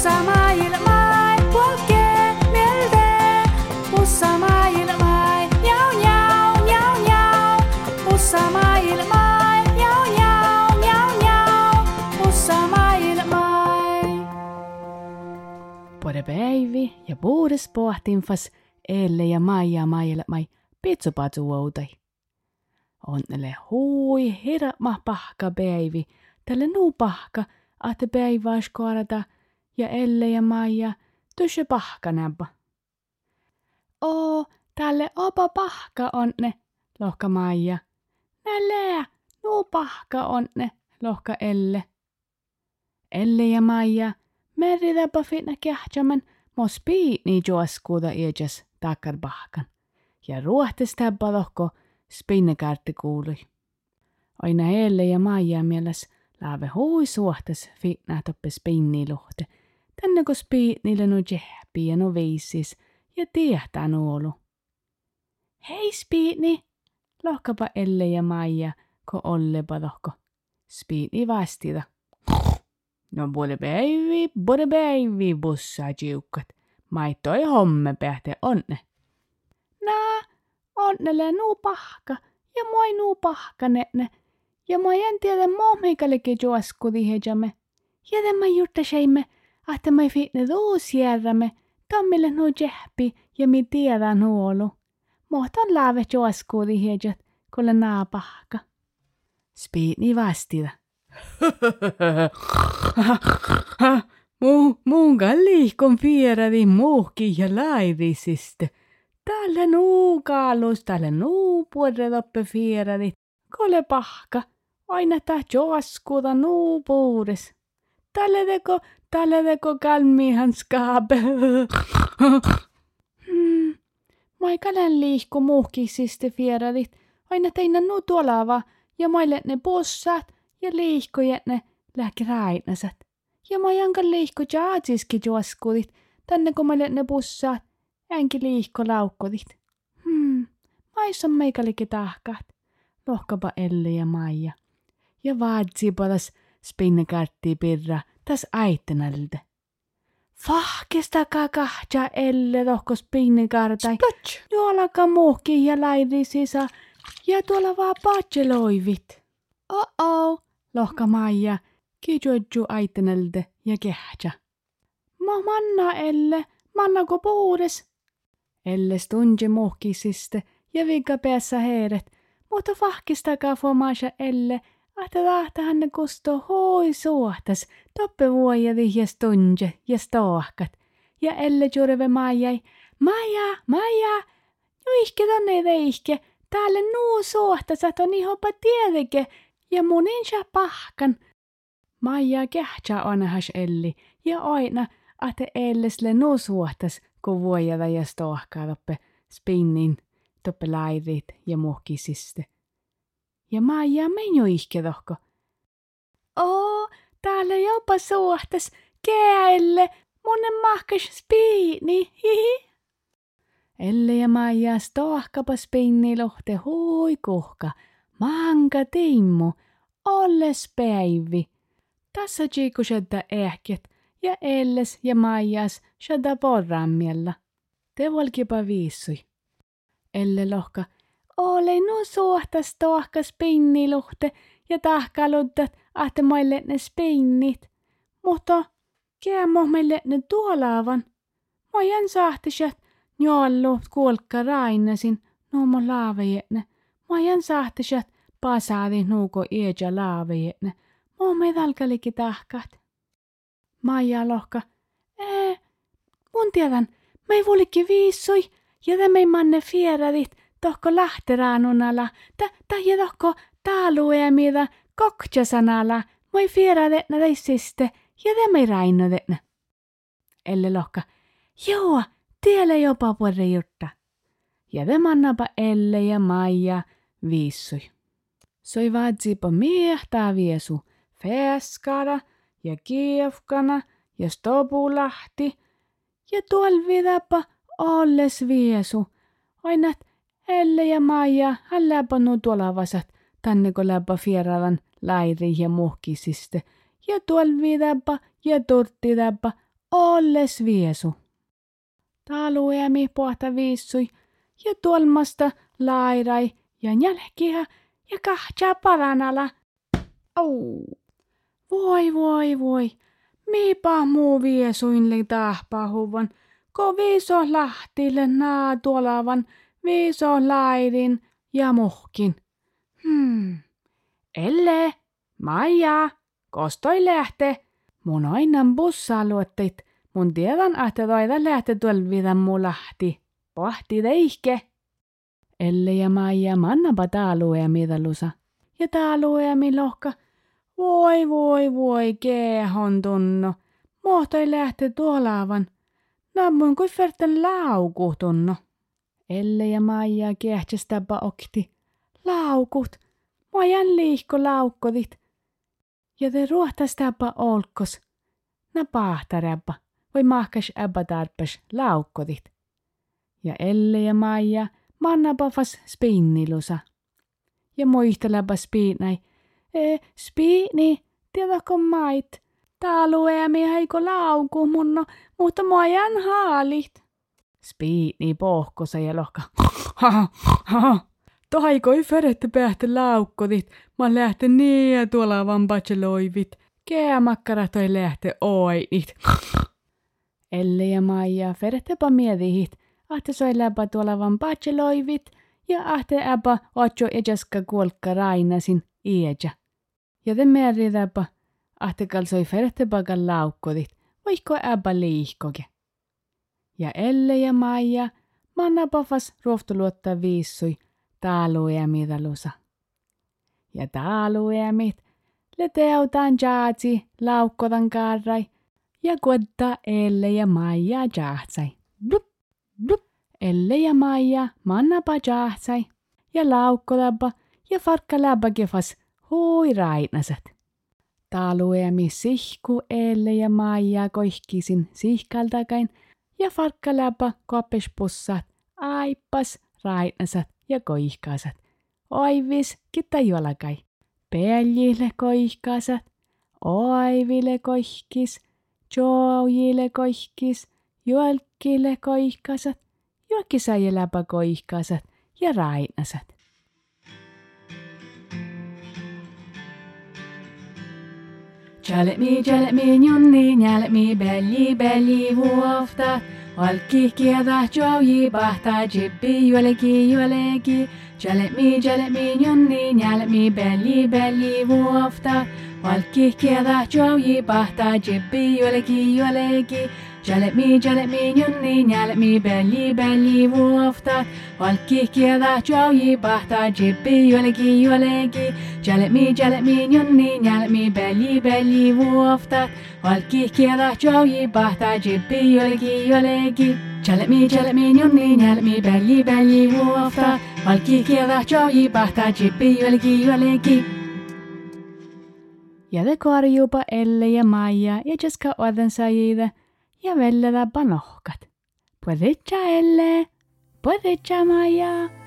Pussa maailmai, polkee mieltä. Pussa maailmai, njau njau, njau njau. Pussa maailmai, njau njau, njau njau. Pussa maailmai. Både päivi ja puhdas pohtinfas Elle ja Maija maailmai pitsupatsu outai. Onnele hui hirma pahka päivi, tälle nuu pahka, ahte päivää skorata ja Elle ja Maija tysse pahka näpä. Oo, tälle opa pahka onne, lohka Maija. Näleä, nuu pahka onne, lohka Elle. Elle ja Maija, meritäpä finna kähtsämän, mos piitni juoskuuta iäkäs takkar pahkan. Ja ruohtes täppä lohko spinnekartti kuului. Aina Elle ja Maija mieles laave hui suhtes finna toppe spinni luhte. Tänne kun spiitnille no jehpi ja no viisis ja tiehtää nuolu. Hei spiitni, lohkapa Elle ja Maija, ko ollepa lohko. Spiitni vastita. No både päivi, både päivi, bussa jiukkat. Mai toi homme pähte onne. Nää, onnelle nuu pahka, ja moi nuu pahka ne. Ja moi en tiedä mohmikallekin juoskudi hejamme. Ja tämä jutta että mai fitne duus järrämme, tammille nuu jehpi ja mi tiedä nuolu. Mohtan laave juoskudi hejat, kuule naa pahka. Spiitni vastida. Mu, muun liikon vieradi muuhki ja laivisiste. Tälle nuu kaalus, tälle nuu puoredoppe vieradi. Kole pahka, aina tää joskuta nuu puudes. Tälle teko, tälle teko kalmihan skaabe. hmm. Maikalen liikku muuhkisiste vieradit. Aina teinä nuu tuolava ja maille ne bussat ja liikkujet ne lähki rainasat. Ja mä jankan liikku jaatsiski juoskudit, tänne kun meille ne bussaat, enki liikko laukkudit. Hmm, maissa meikalike tahkat, lohkapa Elle ja Maija. Ja vaatsi palas spinnekartti pirra tas aittenalta. Fahkistakaa kahtja Elle lohko spinnekartai. Splotch! Juolaka muhki ja lairi sisä ja tuolla vaan patseloivit. Oh-oh, lohka Maija, kijuju aitenelde ja kehtsä. Ma manna Elle, mannako puudes? Elle stunji muhkisiste ja vika päässä heeret, mutta vahkistakaa fomaasha Elle, että tahta hänne kusto hoi suhtas, toppe vuojadi ja stunje ja stoahkat. Ja Elle jurve Maijai, Maija, Maija, juihke tonne veihke, täällä nuu suhtas, että on ihopa tiedeke, ja muninsa pahkan. Maija kähtsä onhas Elli, ja aina, että Ellesle nuu suhtas, kun vuojada ja stoahkaa toppe spinnin, toppe lairit ja muhkisiste. Ja Maija menjo ihke tohko. Oo, täällä jopa suhtas, käälle, monen mahkas spiini, hihi. Elle ja Maija stoahkapa spinni lohte hui kuhka, manka tiimmu, olles päivi. Tässä chiku shedda ehket ja elles ja Maijas shedda porrammiella. Te volkipa viissui. Elle lohka, ole no suhtas tohka spinniluhte ja tahkaluttat, että maille ne spinnit. Mutta käämo meille ne tuolaavan. Mä jän sahtisät, njollu kuolka rainasin, mä laavejetne. Mä jän sahtisat, pasaadi nuuko ieja laavejetne. Mä me talkaliki tahkat. Maija lohka, ee, mun tiedän, me ei vuolikki viissui, ja tämä manne fieradit, tohko lähteraanunala, ta, ta ja tohko taalueemida kokjasanala, moi fieradetna teissiste, ja tämä ei rainodetna. Elle lohka, joo, tiellä jopa puolre jutta. Ja tämä annapa Elle ja Maija viissui. Soi vaatsipa miehtää viesu, feskara ja kiefkana ja stopulahti ja tuol vidapa olles viesu. Aina Elle ja Maija hän läpä nu tuolavasat tänne kun läpä fieralan lairi ja muhkisiste. Ja tuol vidapa ja turttidapa olles viesu. Taluemi pohta viissui ja tuolmasta lairai ja jälkiä ja kahtja paranala. Au! Voi voi voi, miipa muu viesuinle tahpahuvan, ko viiso lahtille naa tuolavan viiso lairin ja muhkin. Hmm. Elle, Maija, kostoi lähte. Mun ainan bussaluotteet. Mun tiedän, että toida lähte tuolla mu lahti. Pohti teihke. Elle ja Maija mannapa taalue ja midalusa. Ja taalue ja lohka. Voi voi voi kehon tunno. Mohtoi lähte tuolaavan. Nammun kuin ferten lauku tunno. Elle ja Maija kehtsästäpä okti. Laukut. Mä jän liihko laukkodit. Ja te ruohtastäpä olkos. Nä pahtaräpä. Voi mahkas äbä tarpes laukkodit. Ja Elle ja Maija mannapa fas spinnilusa. Ja muisteläpä spiinai. E, spiini, tiedätkö mait? Tää lueemi heiko lauku munno, mutta mä jän haalit. Spiini pohkosa ja lohka. Tohaiko ferette päähtä laukkodit, mä lähte niin tuolla vaan bacheloivit. Käämakkara toi lähte oinit. Elle ja Maija ferettepä mietihit, ahte soi läpä tuolla vaan bacheloivit ja ahte äpä ocho ejaska kuolkka rainasin ieja. Ja te määritäpä, ahte kalsoi ferettepäkän laukkodit, voiko äpä liihkoke. Ja Elle ja Maija mannapafas ruoftuluottaa viissui, taaluemidalusa. Ja taaluemit le teutan jaatsi laukkotan karrai ja kodda Elle ja Maija jaatsai. Blup, blup. Elle ja Maija mannapa jaatsai ja laukkotapa ja farkkalapa kefas hui rainasat. Taaluemi sihku Elle ja Maija koihkisin sihkaltakain ja farkkalapa kopespussat aippas rainasat ja koihkaasat. Oivis kitta juolakai. Peljille koihkaasat. Oiville koihkis. Joujille koihkis. Juolkille koihkaasat. Juokkisajeläpä koihkaasat ja rainasat. Cselekmi, cselekmi, nyonni, nyelekmi, belli, belli, huofta. Alki kieda jowi bahta jibbi yolegi yolegi. Cselekmi, cselekmi, nyonni, nyelekmi, belli, belli, huofta. Alki kieda jowi bahta jibbi yolegi yolegi. Jalimi jalimi nyunni mi, belli belli wufta Walki kieda jowi bahta jibbi yolegi yolegi Jalimi jalmi nyunni njalmi belli belli wufta Walki kieda jowi bahta jibbi yolegi yolegi Jalimi jalmi nyunni mi, belli belli wufta Walki kieda jowi bahta jibbi yolegi yolegi Ja det går ju Elle ja Maja. Ja Jessica Odensaide ja välja läheb nohkad. Põdetša Elle, põdetša Maia